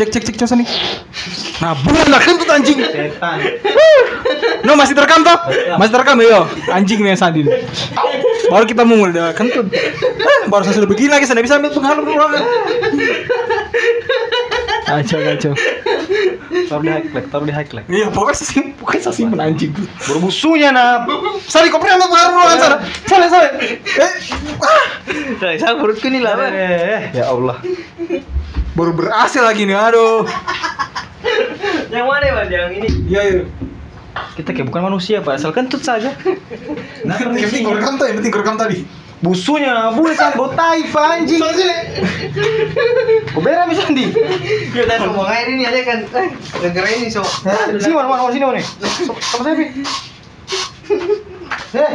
Cek cek cek coba nih. Nah, bulan lah kentut anjing. Setan. No masih terekam toh? Masih terekam yo. Anjing nih Sandi. Baru kita mungul dah kentut. Ah, Baru saya sudah begini lagi saya bisa ambil penghalang ruangan. Kacau kacau. Taruh di highlight, taruh di highlight. Iya pokoknya sih pokoknya sih anjing tuh. Bermusuhnya nah. Sari kau pernah ambil penghalang ruangan sana? Sari sari. Eh, ah. Saya perutku nih lah. Bang. Eh, ya Allah. Baru berhasil lagi nih, aduh. Yang mana bang? Yang ini. Iya iya. Kita kayak bukan manusia, Pak. Asal kentut saja. Nah, yang penting rekam tuh, yang penting rekam tadi. Busunya, boleh kan bau tai, Pak, anjing. Kau berak bisa Andi. Ya tadi ngomong aja ini aja kan. Eh, Dengar ini so. Sini mana mana sini mana nih? Sama saya. Eh.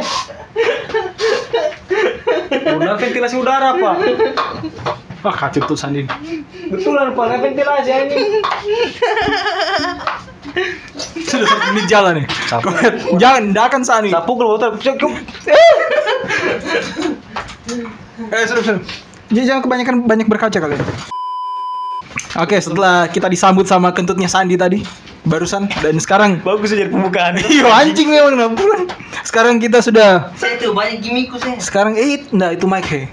Udah ventilasi udara, Pak. Wah, kacau tuh Sandin. Betulan, Pak. Ventilasi anjing. Sudah satu menit jalan nih. Sapu. Jangan, tidak akan Sani. Sapu kalau botol. Eh, sudah, sudah. Jadi jangan kebanyakan banyak berkaca kalian. Oke, setelah kita disambut sama kentutnya Sandi tadi, barusan dan sekarang Bagus aja pembukaan. Iya anjing memang nah. Sekarang kita sudah Saya tuh banyak gimmickku saya. sekarang eh enggak itu mic he.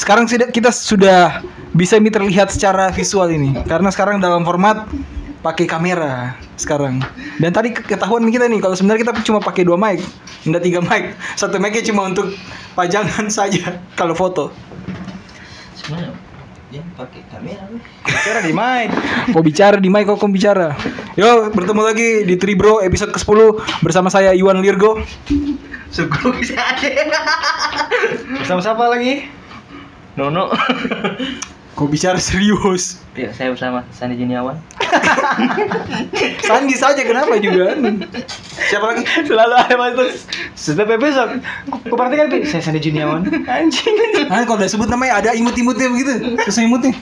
Sekarang sudah kita sudah bisa ini terlihat secara visual ini karena sekarang dalam format pakai kamera sekarang. Dan tadi ke- ketahuan kita nih kalau sebenarnya kita cuma pakai dua mic, enggak tiga mic. Satu mic cuma untuk pajangan saja kalau foto. Sebenarnya dia pakai kamera. Bicara di mic. Kau bicara di mic, kau, kau bicara. Yo, bertemu lagi di Tribro episode ke-10 bersama saya Iwan Lirgo. Sugro bisa ada. Sama siapa lagi? Nono. Kau bicara serius. Ya, saya bersama Sandi Juniawan. Sandi saja kenapa juga? Siapa lagi? Selalu ada mas Setiap episode Kau perhatikan Pi Saya Sandi Juniawan Anjing Nah, kalau udah sebut namanya ada imut-imutnya begitu. Terus imutnya.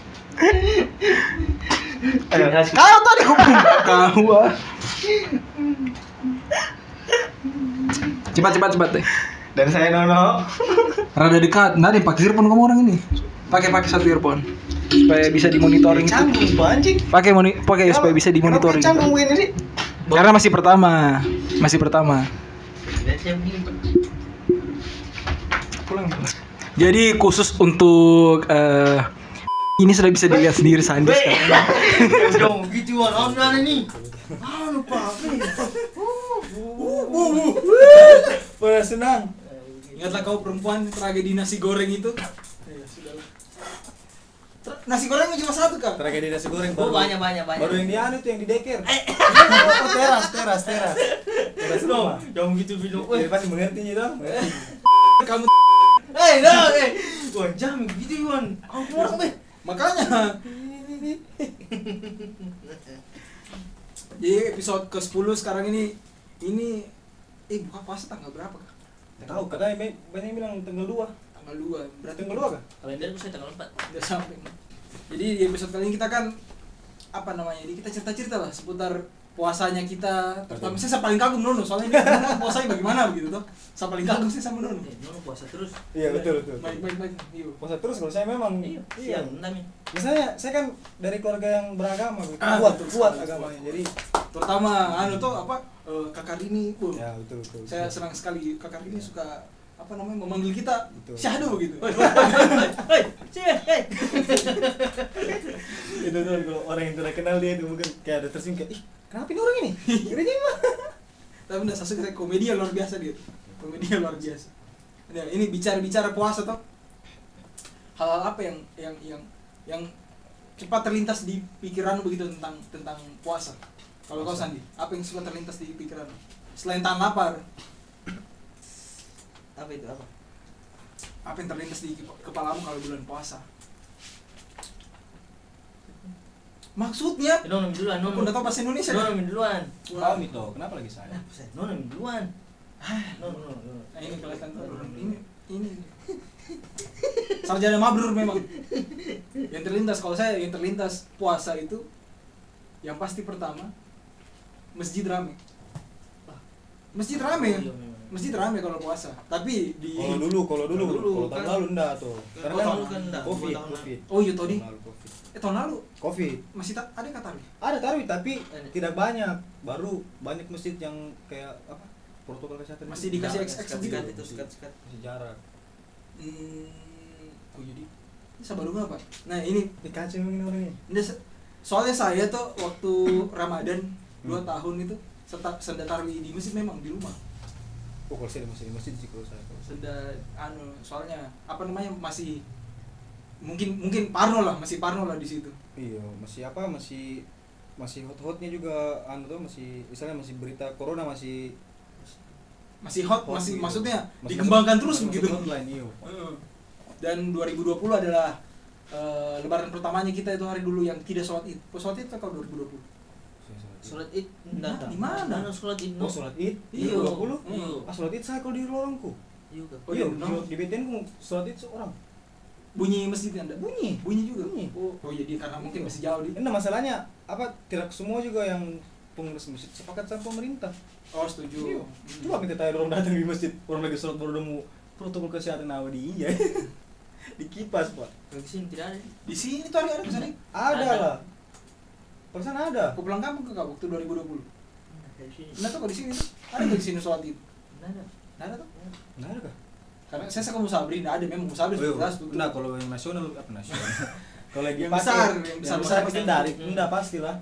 Kau tadi kau kau. ah. Cepat cepat cepat deh. Dan saya Nono Rada dekat. Nah, deh pakai earphone kamu orang ini. Pakai pakai satu earphone supaya bisa dimonitoring. Canggung Pak anjing Pakai moni pakai supaya bisa dimonitoring. Canggung ini sih Karena masih pertama. Masih pertama. Pulang Jadi khusus untuk eh, ini sudah bisa dilihat sendiri Sandi sekarang. Dong, gitu wan. Online ini. Ah, lupa. Pada senang. Ingatlah kau perempuan tragedi nasi goreng itu. Nasi goreng cuma satu kan? Tragedi nasi goreng Oh, banyak banyak banyak. Baru yang di anu tuh yang di deker Oh teras teras teras Teras dong. rumah Jangan gitu video. Jadi pasti mengerti gitu Kamu Eh, dah, eh. Wah, jam gitu wan. Aku orang be. makanya. Jadi episode ke-10 sekarang ini ini eh buka puasa tanggal berapa kak? Tahu katanya banyak bilang tanggal 2 Tanggal 2. Berarti Tanggal 2 kah? Kalenderku saya tanggal 4. udah sampai. Jadi di episode kali ini kita kan apa namanya? Jadi kita cerita-cerita lah seputar puasanya kita. Terutama saya, saya paling kagum Nono soalnya dia Nono puasanya bagaimana begitu toh. Saya paling kagum sih sama Nono. Eh, Nono puasa terus. Iya betul betul Baik baik baik. Yuk. Puasa terus kalau saya memang Iya, Iya entah mi. Misalnya saya kan dari keluarga yang beragama gitu. Ah, kuat betul kuat agamanya. Jadi Terutama anu tuh apa? eh, kakak ini, uh, ya betul betul. saya senang sekali kakak ini suka apa namanya memanggil kita Betul. syahdu begitu. Hei, sini, hei. itu tuh kalau orang yang tidak kenal dia itu mungkin kayak ada tersinggung kayak ih kenapa ini orang ini? Gereja mah. Tapi udah Sasuke saya komedia luar biasa dia. Komedia luar biasa. Nah, ini bicara-bicara puasa toh. Hal-hal apa yang yang yang yang cepat terlintas di pikiranmu begitu tentang tentang puasa? Kalau kau Sandi, apa yang suka terlintas di pikiranmu? Selain tahan lapar, Apa itu apa? apa yang terlintas di kep- kepalamu kalau bulan puasa? Maksudnya, Eh, Nono duluan, aku Nono. udah tahu bahasa Indonesia. Nono kan? duluan. Tahu itu, kenapa lagi saya? Nah, Nono duluan. Nono, Nono, Nono. Nah, ini kelihatan tuh. Ini ini. Sarjana mabrur memang. Yang terlintas kalau saya yang terlintas puasa itu yang pasti pertama masjid rame. Masjid rame. Iya, memang. masjid ramai kalau puasa. Tapi di Kalau dulu, kalau dulu, Kalau dulu, kalau tahun kan. lalu enggak tuh. Karena tahun kan lalu kan enggak, Covid, Covid. Oh iya tadi. Tahun lalu Covid. Eh tahun lalu Covid. masih tak ada kata nih. Ada tarawih tapi Ada. tidak banyak. Baru banyak masjid yang kayak apa? Protokol kesehatan Masih itu. dikasih XX sekat- gitu. sekat itu sekat-sekat. Masih jarak. Hmm, oh jadi ini baru nggak pak? Nah ini kacau ini orang ini. Ini se- soalnya saya tuh waktu Ramadan dua Hmm. tahun itu seta, senda tarawih di masjid memang di rumah. Oh, kalau saya di masjid, di masjid sih kalau saya. Senda anu soalnya apa namanya masih mungkin mungkin parno lah masih parno lah di situ. Iya, masih apa? Masih masih hot-hotnya juga anu tuh masih misalnya masih berita corona masih Masih hot, hot masih gitu. maksudnya Masih dikembangkan masuk- terus begitu. hotline, iya. Heeh. Dan 2020 adalah eh, lebaran pertamanya kita itu hari dulu yang tidak sholat id. Oh, sholat id kalau 2020. Sholat id enggak. di mana? Sholat id? Oh, sholat Id? Iya. 20? Iya. Ah, sholat Id saya kalau di lorongku. Iya kan. Oh, iya, di, BTN ku sholat Id seorang. Bunyi masjid Anda. Bunyi. Bunyi juga. Bunyi. Oh, oh jadi karena mungkin masih jauh di. Nah, masalahnya apa tidak semua juga yang pengurus masjid sepakat sama pemerintah. Oh, setuju. Iya. Hmm. Coba kita tanya orang datang di masjid, orang lagi sholat baru nemu protokol kesehatan apa di iya. di kipas, Pak. Di sini tidak ada. Di sini tuh ada ada ke sana. Ada Ada. lah. Perasaan ada. Aku pulang kampung ke kau waktu 2020. Enggak di sini. Nah tuh kalau di sini tuh ada di sini sholat id? Enggak ada. Nggak ada tuh. Enggak ada kah? Karena saya sekarang musabri nggak ada memang musabri Oh, iya. jelas tuh. Nah, kalau yang nasional apa nasional? kalau Yang besar, yang yang besar- besar besar pasti dari. Hmm. Enggak pasti lah.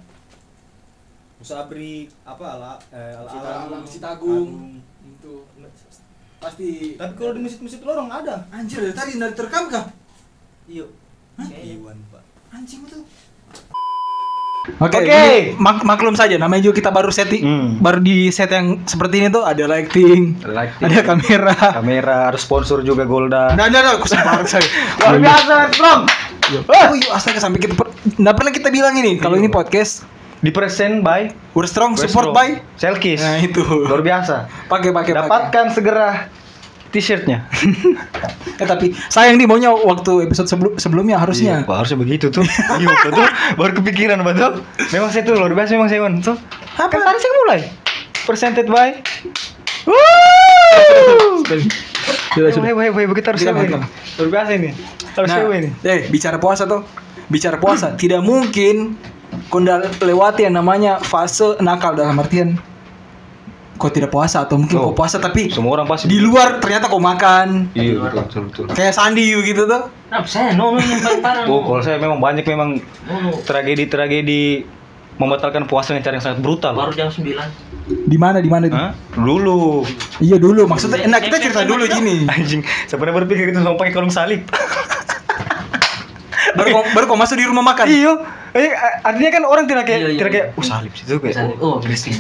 Musabri apa ala eh, ala Masjid ala Agung, Masjid Agung. itu pasti. Tapi kalau di masjid-masjid lorong ada. anjir dari tadi dari terekam kah? Iya. Hah? Iwan, Pak. Anjing itu. Oke, Oke, ini mak- maklum saja namanya juga kita baru setting Hmm. baru di set yang seperti ini tuh ada lighting, Lighting. ada kamera. kamera harus sponsor juga Golda. Nah, nah, nah, aku saya. Luar biasa, Bro. Oh, iya, astaga sampai kita per- nggak pernah kita bilang ini kalau ini podcast Di present by we're strong support Westro. by Selkis. Nah, itu. Luar biasa. pakai pakai pakai. Dapatkan segera t-shirtnya. Eh tapi sayang nih maunya waktu episode sebelum sebelumnya harusnya. Iya, harusnya begitu tuh. Iya, betul. Baru kepikiran betul. Memang saya tuh luar biasa memang saya. Tuh. Apa? Kan tadi saya mulai. Presented by Sudah, Hei, hei, hei, begitu harus sewa ini. Luar biasa ini. Harus Nah, sewa ini. eh bicara puasa tuh. Bicara puasa tidak mungkin kau ndak lewati yang namanya fase nakal dalam artian kau tidak puasa atau mungkin Oh. kau puasa tapi Semua orang pasti di luar ternyata kau makan Iya, betul, betul, betul. kayak Sandi gitu tuh. Nah, saya no no yang paling parah. Oh, kalau saya memang banyak memang no. tragedi-tragedi membatalkan puasa dengan cara yang sangat brutal. Baru jam 9. Di mana di mana itu? Dulu. Iya dulu maksudnya enak kita cerita dulu gini. Anjing, sebenarnya berpikir itu sama pakai kalung salib. baru kau, baru kau masuk di rumah makan. Iya. Eh, artinya kan orang tidak kayak Iya, iya, tidak kayak oh salib situ kayak. Salib. Oh, Kristen.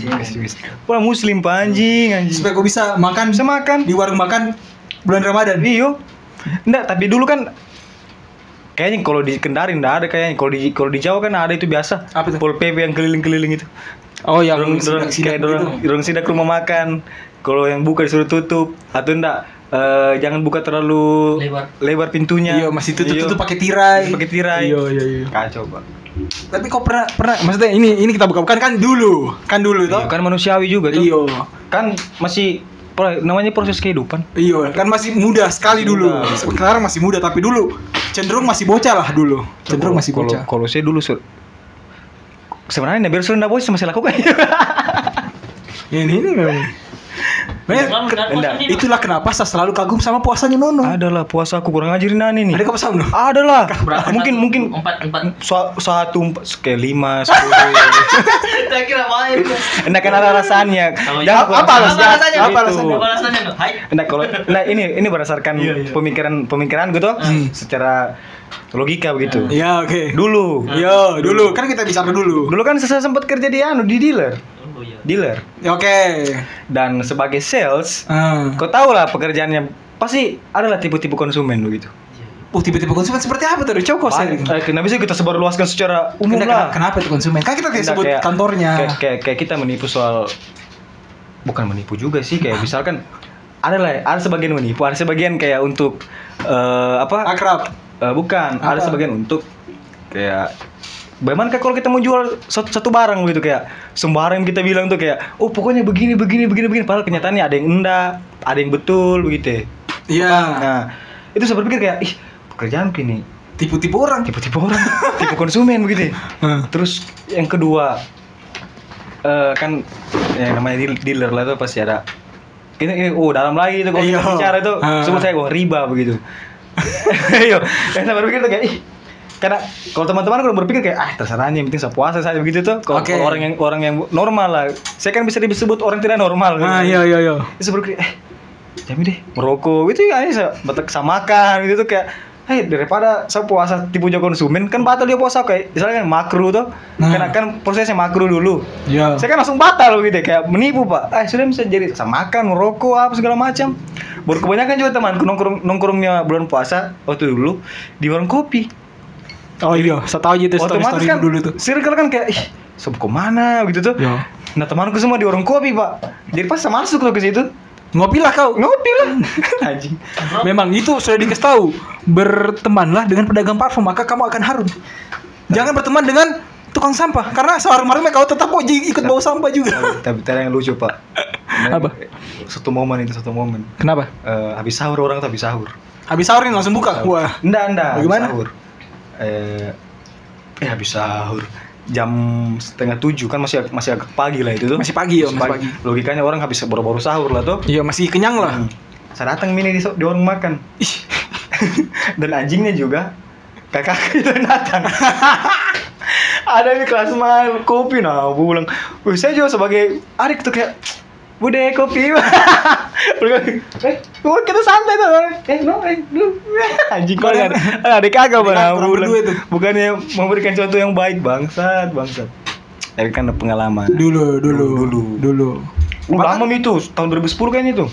Wah, muslim pak anjing, anjing. Supaya kau bisa makan Bisa makan. di warung makan bulan Ramadan. Iya. Enggak, tapi dulu kan kayaknya kalau di Kendari enggak ada kayaknya. Kalau di kalau di Jawa kan ada itu biasa. Apa tuh? Pol PP yang keliling-keliling itu. Oh yang Dorong, dorong, kayak dorong, dorong sidak rumah makan. Kalau yang buka disuruh tutup atau enggak eh, jangan buka terlalu Lebar. lebar pintunya. Iya masih tutup Iya. tutup pakai tirai. Pakai tirai. Iya iya iya. Kacau, Pak. Tapi kok pernah pernah maksudnya ini ini kita buka bukan kan dulu kan dulu toh. Iya, kan manusiawi juga tuh. Iya. Kan masih namanya proses kehidupan. Iya, kan masih muda sekali dulu. Muda. Sekarang masih muda tapi dulu cenderung masih bocah lah dulu. Cenderung masih bocah. Kalau saya dulu sur sebenarnya biar sudah bocah masih lakukan. Ini ini memang. Puasanya, itulah kenapa saya selalu kagum sama puasanya Nono. Adalah puasa aku kurang ajarin Nani nih. Ada kau sama Nono? Ada lah. Berapa? Mungkin Satu, mungkin empat empat. so- satu empat kayak lima sepuluh. Saya kira main. Enggak kan ada Jangan apa- kurang apa alasannya? alasannya? Apa Itu. alasannya? Apa alasannya? no? Hai. Enggak kalau nah ini ini berdasarkan pemikiran pemikiran gue tuh Hmm. secara logika begitu. Iya, oke. Dulu. Iya, dulu kan kita bicara dulu. Dulu kan saya sempat kerja di anu di dealer. Oh iya. Dealer. Ya, Oke. Dan sebagai sales, Ah. kau tahu lah pekerjaannya pasti adalah tipe-tipe konsumen begitu. Oh, tiba-tiba konsumen seperti apa tuh? Coba saya. Eh, kenapa bisa kita sebar luaskan secara umum Kenapa, lah? kenapa itu konsumen? Kan kita tidak Enggak, sebut kayak- kantornya. Kayak, kayak, kayak kita menipu soal bukan menipu juga sih kayak misalkan ada lah ada sebagian menipu ada sebagian kayak untuk eh, apa Akrab. Eh, bukan ada Apa? sebagian untuk kayak Bagaimana kayak kalau kita mau jual satu, satu barang gitu kayak sembarang kita bilang tuh kayak oh pokoknya begini begini begini begini padahal kenyataannya ada yang enggak, ada yang betul begitu. Iya. Nah, itu saya berpikir kayak ih pekerjaan ini Tipu-tipu orang. tipe-tipe orang, tipe konsumen begitu. Hah. Terus yang kedua eh kan yang namanya deal- dealer lah itu pasti ada ini, ini oh dalam lagi itu kalau Iya. bicara itu sebut saya uang riba begitu. Iya, saya berpikir tuh kayak ih. Karena kalau teman-teman kalau berpikir kayak ah terserah aja yang penting saya puasa saja begitu tuh. Kalau kalau orang yang orang yang normal lah. Saya kan bisa disebut orang tidak normal Ah, iya iya iya. Terus saya berpikir eh jami deh merokok. Itu ya saya betek samakan gitu tuh kayak Hei daripada saya puasa tipu jual konsumen kan batal dia puasa kayak misalnya kan makruh tuh Nah. kan kan prosesnya makruh dulu Iya. saya kan langsung batal gitu kayak menipu pak eh sudah bisa jadi samakan merokok apa segala macam baru kebanyakan juga temanku nongkrong nongkrongnya bulan puasa waktu dulu di warung kopi Oh iya, saya tahu aja itu story story kan dulu tuh. circle kan kayak ih sob ke mana gitu tuh Ya. nah temanku semua di warung kopi pak jadi pas saya masuk tuh ke situ Ngopilah kau. ngopi lah anjing Memang itu sudah dikasih tahu. Bertemanlah dengan pedagang parfum maka kamu akan harum. Jangan berteman dengan tukang sampah karena seharum-harumnya kau tetap kok ikut bawa sampah juga. tapi tapi yang lucu pak Apa? satu momen itu satu momen Kenapa? Eh, habis sahur orang habis sahur Habis sahur ini langsung buka. Wah. enggak enggak Bagaimana? sahur eh eh habis sahur jam setengah tujuh kan masih masih agak pagi lah itu tuh. Masih pagi ya, masih pagi. logikanya orang habis baru-baru sahur lah tuh. Iya masih kenyang lah. Hmm. saya datang mini di, di warung makan. Dan anjingnya juga kakak itu datang. Ada di kelas mal kopi nah Wih, saya juga sebagai adik tuh kayak bude kopi eh gua kita santai tuh eh no eh lu anjing kau Kalian- ada adik kagak bang berdua tuh. bukannya memberikan contoh yang baik bangsat bangsat tapi kan ada pengalaman Dulu, dulu, Dulu. dulu. Oh, lama itu tahun 2010 kayaknya itu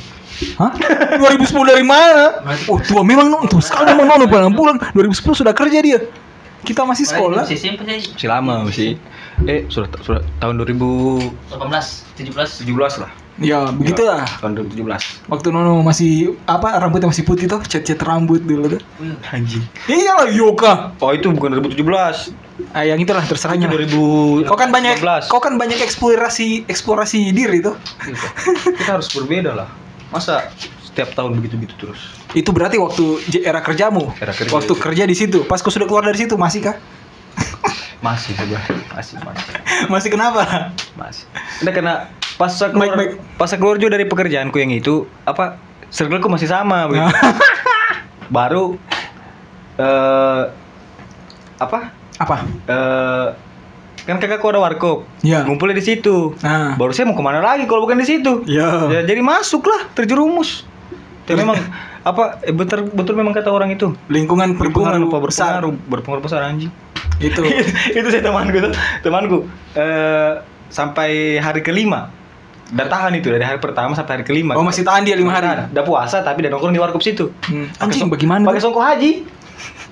Hah? 2010 dari mana? Oh tua memang non, tua sekali memang non bulan bulan 2010 sudah kerja dia. Kita masih sekolah. Masih SMP saya. masih lama masih eh sudah sudah tahun 2017 18, 17. lah Ya begitulah. tahun 2017 Waktu Nono masih apa rambutnya masih putih tuh, cat-cat rambut dulu tuh. anjing Iyalah Yoka. oh itu bukan 2017 Ah yang itulah terserahnya. lah. 2000 Kau kan banyak, 2015. kau kan banyak eksplorasi eksplorasi diri tuh. Gitu. kita harus berbeda lah masa setiap tahun begitu-begitu terus Itu berarti waktu era kerjamu. Era kerja waktu itu. kerja di situ. Pas kau sudah keluar dari situ masih kah? masih sebenarnya masih masih Masih kenapa? masih Udah karena pas saya keluar Baik, baik. pas saya keluar juga dari pekerjaanku yang itu apa circleku masih sama begitu baru eh apa apa? eh kan kakakku ada warkop Ya. ngumpulnya di situ Nah. baru saya mau ke mana lagi kalau bukan di situ Ya. Ya, jadi masuklah terjerumus tapi memang apa eh, betul betul memang kata orang itu Lingkungan berpengaruh besar. berpengaruh berpengaruh besar anjing Itu. itu saya temanku tuh temanku eh sampai hari kelima udah tahan itu dari hari pertama sampai hari kelima Oh masih tahan dia lima hari. Udah puasa tapi udah nongkrong di warkop situ Hmm. Anjing bagaimana? pakai songkok haji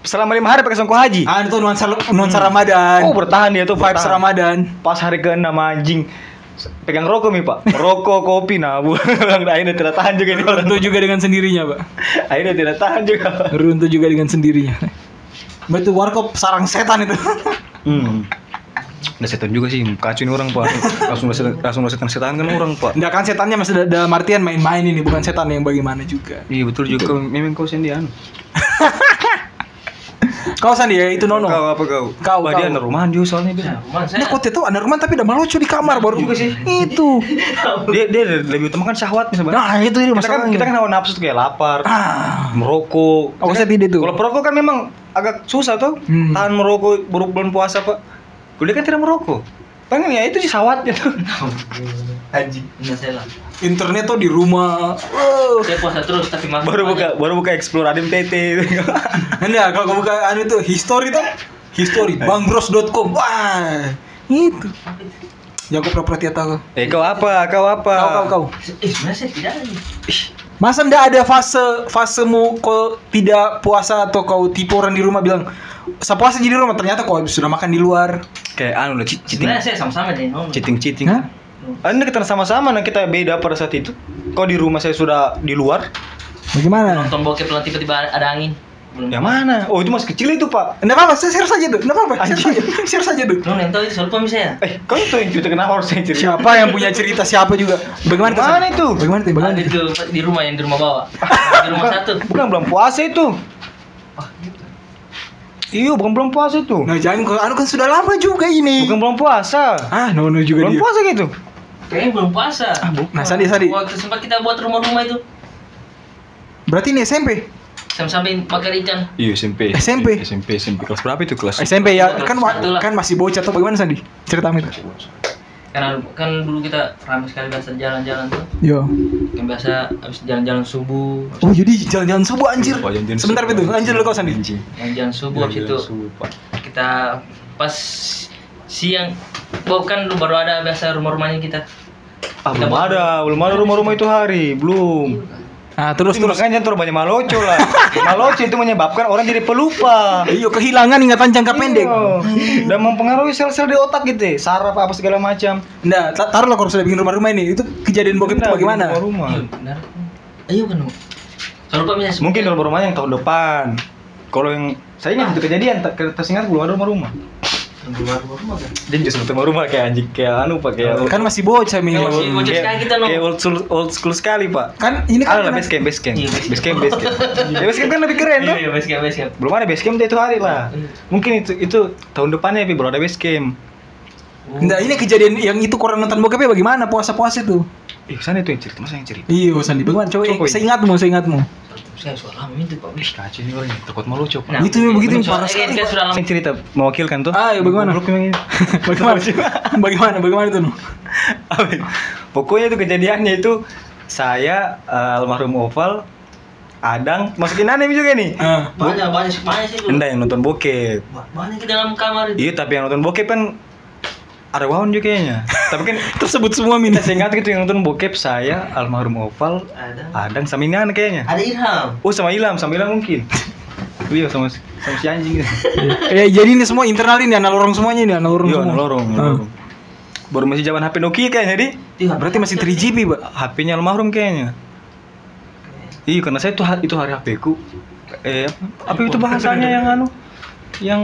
selama lima hari pakai songkok haji Ah itu nuansa nuansa Ramadan. oh bertahan dia tuh vibes bertahan. Ramadan. pas hari ke enam anjing pegang rokok nih pak rokok kopi nah bu akhirnya tidak tahan juga nih orang Runtuh juga dengan sendirinya, Pak. akhirnya tidak tahan juga Runtuh juga dengan sendirinya. Betul warkop sarang setan itu. hmm. Udah setan juga sih, kacau ini orang pak Langsung setan, langsung setan, setan kan orang pak Enggak kan setannya masih ada- dalam artian main-main ini, bukan setan yang bagaimana juga. Iya betul juga, kau, memang kau sendian Kau Sandi ya itu Nono. Kau apa kau? Kau, Bah, dia anak rumahan juga soalnya dia Rumah Nah, saya. kau tahu anak rumah tapi udah melucu di kamar baru. juga sih. Itu. Dia, dia lebih utama kan syahwatnya sebenarnya Nah, itu dia kita kan, masalahnya. kita kan hawa nafsu tuh kayak lapar, Ah. merokok Oh, saya tidak tuh. Kalau perokok kan memang agak susah tuh Hmm. Tahan merokok baru bulan puasa pak Kuliah kan tidak merokok Pengen ya itu sih syahwatnya tuh Anjing Enggak saya lah. Internet tuh di rumah. Oh. Saya puasa terus tapi makan Baru buka, baru buka explore ada PT Enggak, kalau kau buka anu itu history tuh. History bangbros.com. Wah. Itu. Jangan kau pura-pura tidak tahu. Eh kau apa? Kau apa? Kau kau kau. Eh sebenarnya saya tidak ada. Masa ndak ada fase fasemu kau tidak puasa atau kau tipe orang di rumah bilang saya puasa jadi di rumah ternyata kau sudah makan di luar. Kayak anu lah cheat- cheating Sebenarnya saya sama-sama deh. Cheating cheating. Hah? Anda kita sama-sama nah kita beda pada saat itu. Kau di rumah saya sudah di luar. Bagaimana? Nonton bokep lah tiba-tiba ada angin. belum Yang mana? Oh itu masih kecil itu pak. Enggak apa-apa, share saja tuh. Enggak apa-apa, share saja. Share saja tuh. Yang tahu itu soal saya. Eh kau itu yang cerita kenapa harus saya cerita? Siapa yang punya cerita siapa juga? Bagaimana tuh? Mana San? itu? Bagaimana tuh? Bagaimana itu di rumah yang di rumah bawah. di rumah satu. Bukan belum puasa itu. Iya bukan belum puasa itu. Nah, jangan kau anu kan sudah lama juga ini. Bukan belum puasa. Ah, no no juga Belum dia. puasa gitu. Kayaknya belum puasa. Ah, bu- nah, Sandi Sandi. Waktu sempat kita buat rumah-rumah itu. Berarti ini SMP. Sampai bakar ikan. Iya SMP. SMP. SMP SMP kelas berapa itu kelas? SMP ya, kan kan masih bocah tuh bagaimana Sandi? Ceritamu itu. Karena kan dulu kita ramai sekali biasa jalan-jalan tuh. Yo. Yang biasa habis jalan-jalan subuh. Oh, jadi jalan-jalan subuh anjir. Oh, jalan-jalan Sebentar subuh. itu, lanjut dulu kau Sandi. Jalan-jalan subuh habis itu Jalan-jalan subuh, Pak. kita pas siang oh kan baru ada biasa rumah-rumahnya kita Ah, belum ada, belum ada rumah-rumah itu hari, belum. Ah, terus Terus terus. makanya jangan terlalu banyak maloco lah. maloco itu menyebabkan orang jadi pelupa. Iya, kehilangan ingatan jangka pendek. Dan mempengaruhi sel-sel di otak gitu, ya. saraf apa segala macam. Nggak, ta- taruhlah kalau sudah bikin rumah-rumah ini. Itu kejadian bokep itu bagaimana? Rumah. Iya, benar ayo kan kalau Mungkin rumah-rumahnya yang tahun depan. Kalau yang saya ingat itu kejadian, tak tersingat belum ada rumah-rumah. Kan Dia justru rumah-rumah kayak anjing, kayak anu pak, kayak Kan masih bocah mi. Kan masih bocah. kayak, sekali kita, no. kayak old school, old school sekali pak. Kan ini kan lah base camp, base camp, base camp, base camp. Ya, base camp kan lebih keren tuh. iya base camp base camp Belum ada base camp itu hari lah. Mungkin itu itu tahun depannya tapi baru ada base camp. Nggak, ini kejadian yang itu kurang nonton bokepnya bagaimana puasa-puasa itu? Eh, sana itu yang cerita, masa yang cerita? Iya, Sandi. Bagaimana? Coba, Coba, saya ingatmu, saya saya sudah lama itu pak Ih, kacau ini orangnya, takut malu cok. Nah, Itu yang begitu yang parah sekali, Pak. sudah lama Yang cerita mewakilkan tuh. Ah, iya, bagaimana? Bagaimana? bagaimana? Bagaimana itu? Nu? Apa ya? Pokoknya itu kejadiannya itu saya eh, almarhum Oval Adang masukin aneh juga nih. Ah. banyak banyak banyak sih Enggak yang nonton bokep. banyak di dalam kamar itu Iya, tapi yang nonton bokep kan ada wawan juga kayaknya. tapi kan Tersebut semua min. saya ingat gitu yang nonton bokep saya almarhum Oval ada Adang sama ini kayaknya. ada Irham Oh sama Ilham, sama Ilham mungkin. Iya sama sama si anjing gitu. ya, jadi ini semua internal ini anak lorong semuanya ini anak lorong Iya, semua. lorong, Ah. lorong. Baru masih zaman HP Nokia kayaknya, di. Iya, Berarti masih 3GP, Pak. HP-nya almarhum kayaknya. Iya, karena saya tuh itu hari HP ku. Eh, apa, apa itu bahasanya yang anu? Yang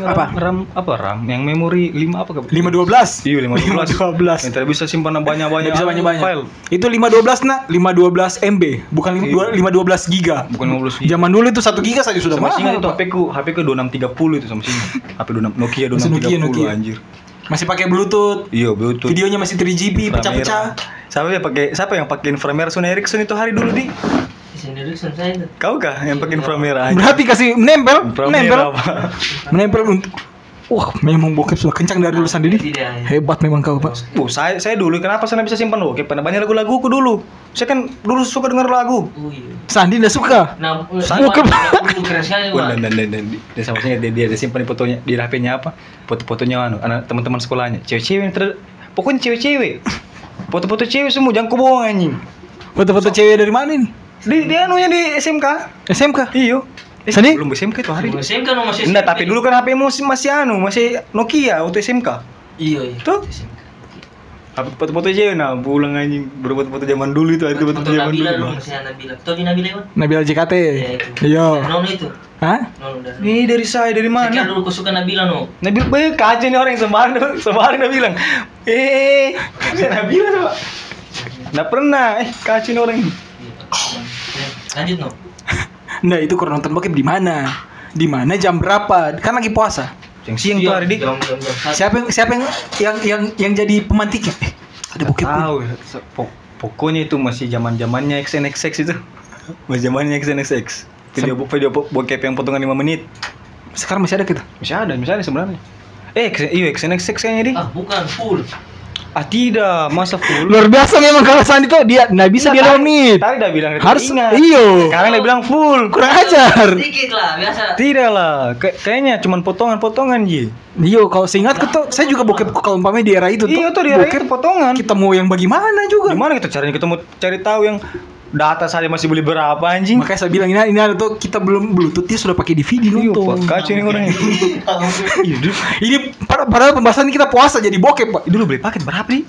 Apa? RAM apa RAM? Yang memori 5 apa kabar? 512. Iya, 512. 512. Yang tidak bisa simpan banyak-banyak bisa banyak-banyak. file. Itu 512 nak, 512 MB, bukan Iya. 512 giga. Bukan 15 giga. Zaman dulu itu 1 giga saja sudah Sama mahal. itu. HP ku, HP ku 2630 itu sama singa. HP 26 Nokia Masih 2630 Nokia, Nokia. anjir. Masih pakai Bluetooth. Iya, Bluetooth. Videonya masih 3GP, pecah-pecah. Siapa yang pakai siapa yang pakai inframerah Sony Ericsson itu hari dulu di? Kau kah yang pakai inframerah? aja? Berarti kasih menempel, menempel. Menempel untuk Wah, memang bokep sudah kencang dari dulu sendiri. tidak ya. Hebat memang kau, Pak. Bu, saya saya dulu kenapa saya bisa simpan bokep? Karena banyak lagu-laguku dulu. Saya kan dulu suka dengar lagu. oh iya Sandi enggak suka. nah sekali Oh, Pak. dan dan dan, dan dia sama saya dia, dia ada simpan fotonya di HP-nya apa? Foto-fotonya anu anak teman-teman sekolahnya. Cewek-cewek ter pokoknya cewek-cewek. Foto-foto cewek semua jangan kau bohong anjing. Foto-foto cewek dari mana ini? Di dia anunya di SMK. SMK. Iyo. Eh, Sandi? belum SMK itu hari. Dulu SMK no masih Enggak, tapi dulu kan HP masih masih anu, masih Nokia waktu SMK. iya iya Tuh. SMK. HP foto-foto cewek nah, pulang anjing berbuat foto zaman dulu itu, itu Foto zaman Nabila dulu. dulu masih Nabila di Nabila Iwan Nabila JKT. ya itu Iya. Nono itu Hah? Nono dan Ini dari saya dari Sekian mana? dulu kau suka Nabila no Nabil baik kacau nih orang yang sembarang sembarang udah bilang, eh, saya Nabila coba. Nggak pernah, eh kacau nih orang. Iya. Lanjut no Nah, itu kurang nonton bokep di mana? Di mana jam berapa? Kan lagi puasa. Yang siang tuh hari di. jam jam jam satu. Siapa yang siapa yang yang yang, yang jadi pemantiknya? Eh, ada bokep. Tahu, Pok- pokoknya itu masih zaman zamannya XNXX itu. Masih zamannya XNXX. Video video bo- bokep yang potongan 5 menit. Sekarang masih ada kita. Masih ada, masih ada sebenarnya. Eh, X- iya XNXX kayaknya di. ah bukan full Ah tidak, masa full. Luar biasa memang kalau Sandi tuh dia nggak bisa dia lomit. Tadi udah bilang Harus ingat. iyo. Sekarang dia bilang full. Kurang ajar. sedikit lah biasa Tidak lah, Kay- kayaknya cuma potongan-potongan Ji. Iyo, kalau seingat tuh saya juga bokep kalau umpamanya di era itu tuh. Iya tuh di bokep itu potongan. kita mau yang bagaimana juga. Gimana kita caranya kita mau cari tahu yang data saya masih beli berapa anjing? Makanya saya bilang ini ini ada tuh kita belum bluetooth dia sudah pakai DVD Iya, nonton. Kacau nih orangnya. Iya, dulu, Ini pad- padahal pembahasan kita puasa jadi bokep, Pak. dulu beli paket berapa nih?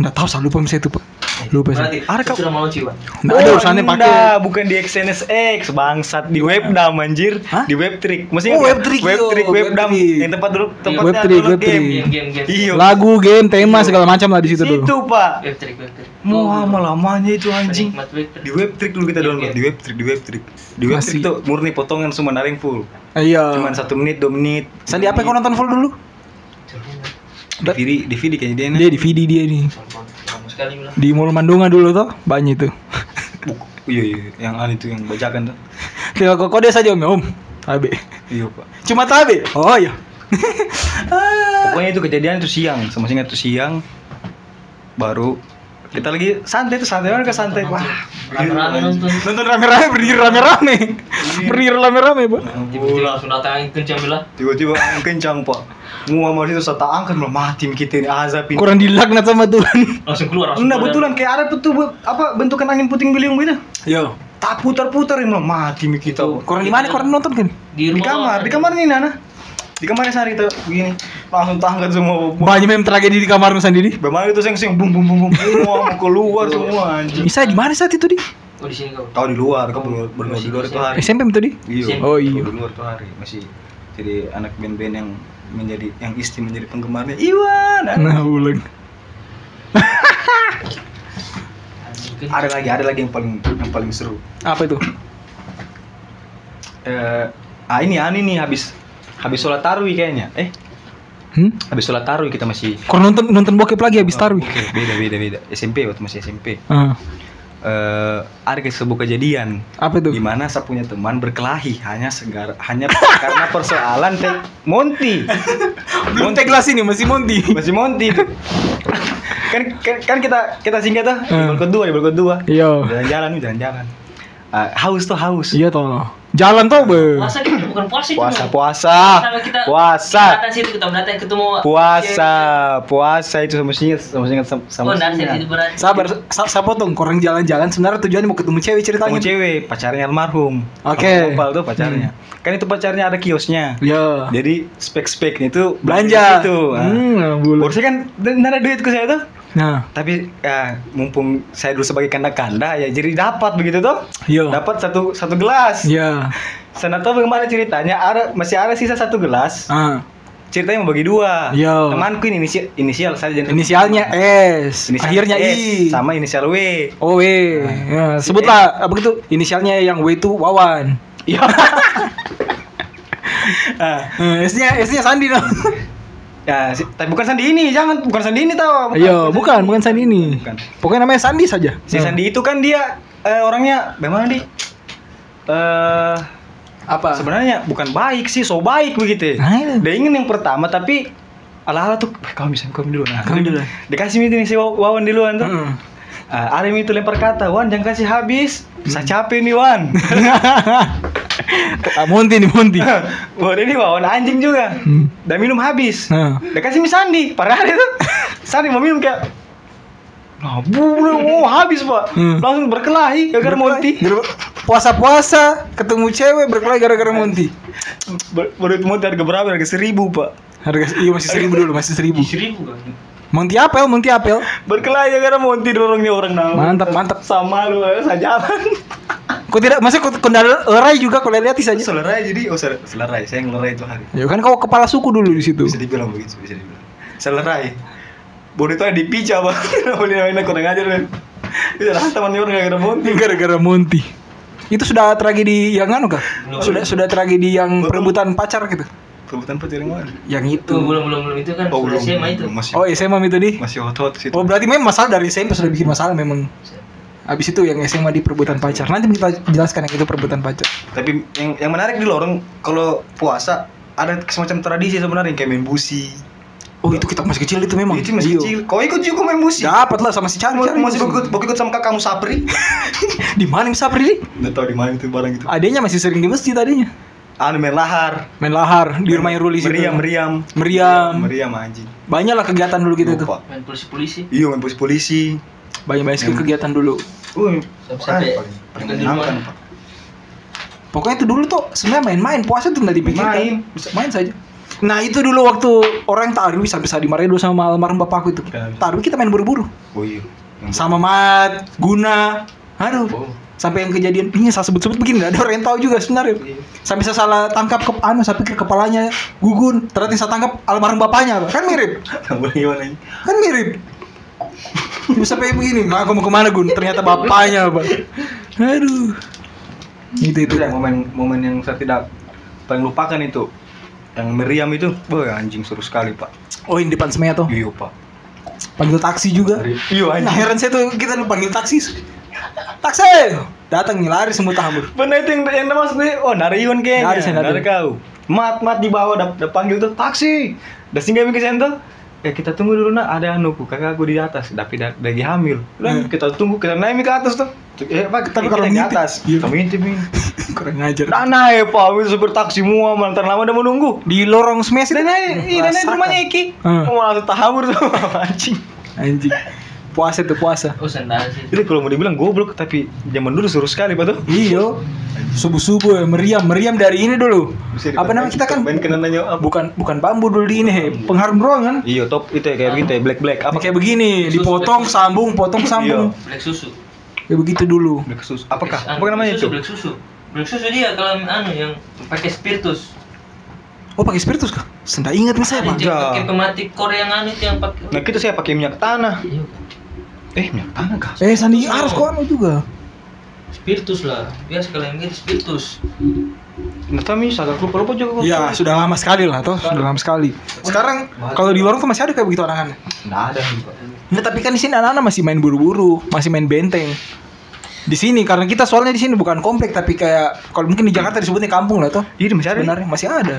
Enggak tahu saya lupa misalnya itu, Pak. Lupa sih. Berarti Ada kau- sudah mau ciuman. Nggak ada urusannya pakai enggak, bukan di XNSX bangsat di webdam anjir Hah? di webtrick mesti Oh, Webtrick, webdam Webtrick. yang tempat dulu tempatnya Webtrick, Webtrick. game Game game iya lagu, game, tema segala macam lah di situ dulu. pak Web trick web trick. mau lama lamanya itu anjing Penikmat web trick. di webtrick dulu kita download di webtrick di webtrick di webtrick Masih. tuh murni potongan semua naring full Iya. cuman satu menit dua menit Sandi apa yang kau nonton full dulu? DVD DVD kayaknya dia nih Dia di VD dia nih. Sekali bilang. Di Mall Mandunga dulu tuh banyak itu. iya iya yang anu itu yang bajakan tuh Tinggal kau kode saja om, om. Tabe. iya pak Cuma tabe. Oh iya. Pokoknya itu kejadian itu siang sama ingat itu siang baru kita lagi santai tuh santai kan ke santai wah Rame-rame nonton. Nonton rame-rame, berdiri rame-rame. Berdiri rame-rame, Pak. Tiba-tiba langsung datang angin kencang bilang. tiba-tiba angin kencang pak Muhammad itu satu angkat malah mati kita ini azab ini Kurang dilaknat sama Tuhan. Langsung keluar langsung. enggak keluar betulan kayak ada betul bu- apa bentukan angin puting beliung gitu Yo. tak putar-putar ini malah mati kita Pak. Kurang di mana? Kurang nonton kan? Di, di rumah kamar di kamar nih Nana di kamarnya sehari kita begini langsung tangkat semua Banyak mem tragedi di kamar sendiri. Bagaimana itu seng-seng bum bum bum bum semua mau keluar semua anjing Bisa di mana saat itu di? Oh di sini kau. tahu di luar kau baru baru di luar itu hari SMP itu di? Iya. Oh, iya. Di luar tuh hari masih jadi anak band-band yang menjadi yang isti menjadi penggemarnya Iwan. Nah, ulang. Ada lagi, ada lagi yang paling yang paling seru. Apa itu? Eh, ah ini ani nih habis habis sholat tarawih kayaknya. Eh, Hmm? habis sholat tarawih kita masih Kurang nonton nonton bokep lagi habis taruh. Oke, beda beda beda. SMP waktu masih SMP. Ah, Eh, ada sebuah kejadian apa itu? di mana saya punya teman berkelahi hanya segar hanya karena persoalan teh Monty. Belum teh gelas ini masih Monty. masih Monty itu. kan, kan kan kita kita singkat tuh di Hmm. balkon dua di balkon dua Iya. jalan-jalan jalan-jalan Ah, haus tuh haus Iya toh. Jalan toh, Be. Puasa gitu bukan puasa itu. puasa Bang. puasa Sama kita puasa Datang situ kita datang ketemu. puasa puasa itu sama singkat sama singkat sama, sama Oh, berarti. Sabar, sa saya potong. Kurang jalan-jalan sebenarnya tujuannya mau ketemu cewek ceritanya. ketemu cewek pacarnya almarhum Oke. Gopal tuh pacarnya kan itu pacarnya ada kiosnya Ya. jadi spek-speknya itu Belanja. itu Hmm, bulan. Borsi kan nggak ada duit ke saya tuh Nah, tapi ya, mumpung saya dulu sebagai kanda-kanda ya jadi dapat begitu tuh iya. dapat satu satu gelas. Iya. saya tahu bagaimana ceritanya. Ada masih ada sisa satu gelas. Ah, ceritanya mau bagi dua. Iya. temanku ini inisial, inisial saya jadi inisialnya S, Inisial akhirnya S, I. sama inisial W. Oh, W. Ya, sebutlah apa gitu inisialnya yang W itu Wawan. iya Ah, Eh, S-nya S-nya Sandi dong. ya si- tapi bukan sandi ini jangan bukan sandi ini tau Iya, bukan, bukan Sandi ini. Bukan. Pokoknya namanya Sandi saja. si Nah, sandi itu kan dia eh, orangnya bagaimana di eh apa? sebenarnya bukan baik sih so baik begitu Nah, dia ingin yang pertama tapi ala-ala tuh "Eh, kau bisa kau dulu nah Kau dulu. dikasih nih si Wa- Wawan duluan tuh. Ah, ada yang itu lempar kata Wan jangan kasih habis saya capek nih Wan Ah, Monty nih Monty. Wah ini Wawan anjing juga Hmm. dan minum habis Nah. dia kasih mie Sandi parah itu Sandi mau minum kayak Nah, bu, oh, habis pak, Hmm. langsung berkelahi gara-gara Monty. Ber- Puasa-puasa ketemu cewek berkelahi gara-gara Monty. Ber- Baru itu Monty harga berapa? Harga seribu pak. Harga iya masih seribu dulu, masih seribu. Seribu kan. Monty apel, Monty apel. Berkelahi gara-gara Monty dorongnya orang nama. Mantap, mantap. Sama lu, saya jalan. Kok tidak, masih kok kendala lerai juga kalau lihat saja. Selerai jadi, oh sel- selerai, saya ngelerai itu hari. Ya kan kau kepala suku dulu di situ. Bisa dibilang begitu, bisa dibilang. Selerai. Itu ada di pica bang. Boleh main kurang ajar kan. Bisa lah temannya orang gara-gara Monty. Gara-gara Monty. Itu sudah tragedi yang anu kah? Belum. Sudah sudah tragedi yang Betul. perebutan pacar gitu. Kebetulan pacar yang mana? Yang itu. Tuh belum belum belum itu kan. Oh belum, SMA itu. belum, masih Oh, SMA itu di. masih hot hot situ. Oh, berarti memang masalah dari SMP sudah bikin masalah memang. Habis itu yang SMA di perebutan pacar. Nanti kita jelaskan yang itu perebutan pacar. Tapi yang yang menarik di lorong kalau puasa ada semacam tradisi sebenarnya yang kayak main busi. Oh, itu kita masih kecil itu memang. Itu masih Iya. kecil. Kau ikut juga main busi? Dapat lah sama si Cari. Mau Cari masih ikut, mau ikut sama kakakmu Sapri? Di mana Sapri? Nggak tahu di mana itu barang itu. Adanya masih sering di masjid tadinya. Anu main lahar. Main lahar di rumahnya Ruli situ. Meriam, meriam. Meriam. Meriam anjing. Banyak lah kegiatan dulu gitu tuh. Lupa. Main polisi-polisi. Iya main polisi polisi. Banyak banyak sekali kegiatan dulu. Uh, Sampai- menyenangkan pak. Pokoknya itu dulu tuh sebenarnya main-main puasa tuh nggak dipikirin. Main. Bisa main saja. Nah itu dulu waktu orang tarwi sampai saat dimarahin dulu sama almarhum bapakku itu. Kenapa? Tarwi kita main buru-buru Oh iya. Yang- sama Mat, Guna. Aduh. Oh. Sampai yang kejadian ini saya sebut-sebut begini nggak ada orang yang tahu juga sebenarnya. Sampai saya salah tangkap ke anu saya pikir kepalanya gugun, ternyata saya tangkap almarhum bapaknya, Pak. kan mirip. Kan mirip. Sampai begini, nah, aku mau ke mana Gun? Ternyata bapaknya, Pak. Aduh. Itu itu. Itu yang momen momen yang saya tidak paling lupakan itu. Yang Meriam itu, boh anjing seru sekali pak. Oh, ini depan semea tuh. Iya pak. Panggil taksi juga. Iya Nah, heran saya tuh kita lu panggil taksi. Taksi. Datang nih lari semua tabur. Benar itu yang yang nih. Oh Narion kayaknya. Nari, Nari. Nari kau. Mat mat di bawah, udah, panggil tuh taksi. Udah singgah ke sana tuh. Eh kita tunggu dulu nak ada anuku kakakku di atas tapi lagi hamil. Udah Hmm. kita tunggu kita naik ke atas tuh. Eh pak Tapi kita kalau di atas. iya. Kami ngintip ini. Kurang ngajar. Udah naik pak, itu supir taksi semua mantan lama udah menunggu. Di lorong semea sih. Dan naik, iya dan naik rumahnya Iki. Hmm. Mau langsung tahamur tuh anjing. Anjing. Puasa tuh puasa. Oh sendal sih. Itu kalau mau dibilang goblok tapi zaman dulu seru sekali pak tuh. Iyo. Subuh-subuh ya, meriam, meriam dari ini dulu. Apa namanya kita kan main bukan bukan bambu dulu di ini, he. pengharum ruangan. Iya top itu ya kayak begitu ya black black apa kayak begini, dipotong, sambung, potong, sambung. Black susu. Kayak begitu dulu. black sus apakah Black- apa namanya itu susu, Black susu. Black susu dia kalau anu yang pakai spiritus. Oh, pakai spiritus kah? Sendak ingat nih saya, Pak. pakai pematik kor yang anu itu yang pakai. nah kita saya pakai minyak tanah Iya. eh minyak tanah kah Eh, Sandi harus kok anu juga. Spiritus lah. Biasa kalau yang gitu spiritus. nah tapi agak lupa lupa juga kok Ya, sudah lama sekali lah, toh. Sudah lama sekali. Sekarang kalau di lorong tuh masih ada kayak begitu anak-anak. nggak ada Nah, tapi kan di sini anak-anak masih main buru-buru, masih main benteng. Di sini karena kita soalnya di sini bukan komplek tapi kayak kalau mungkin di Jakarta disebutnya kampung lah toh. iya masih ada. Sebenarnya masih ada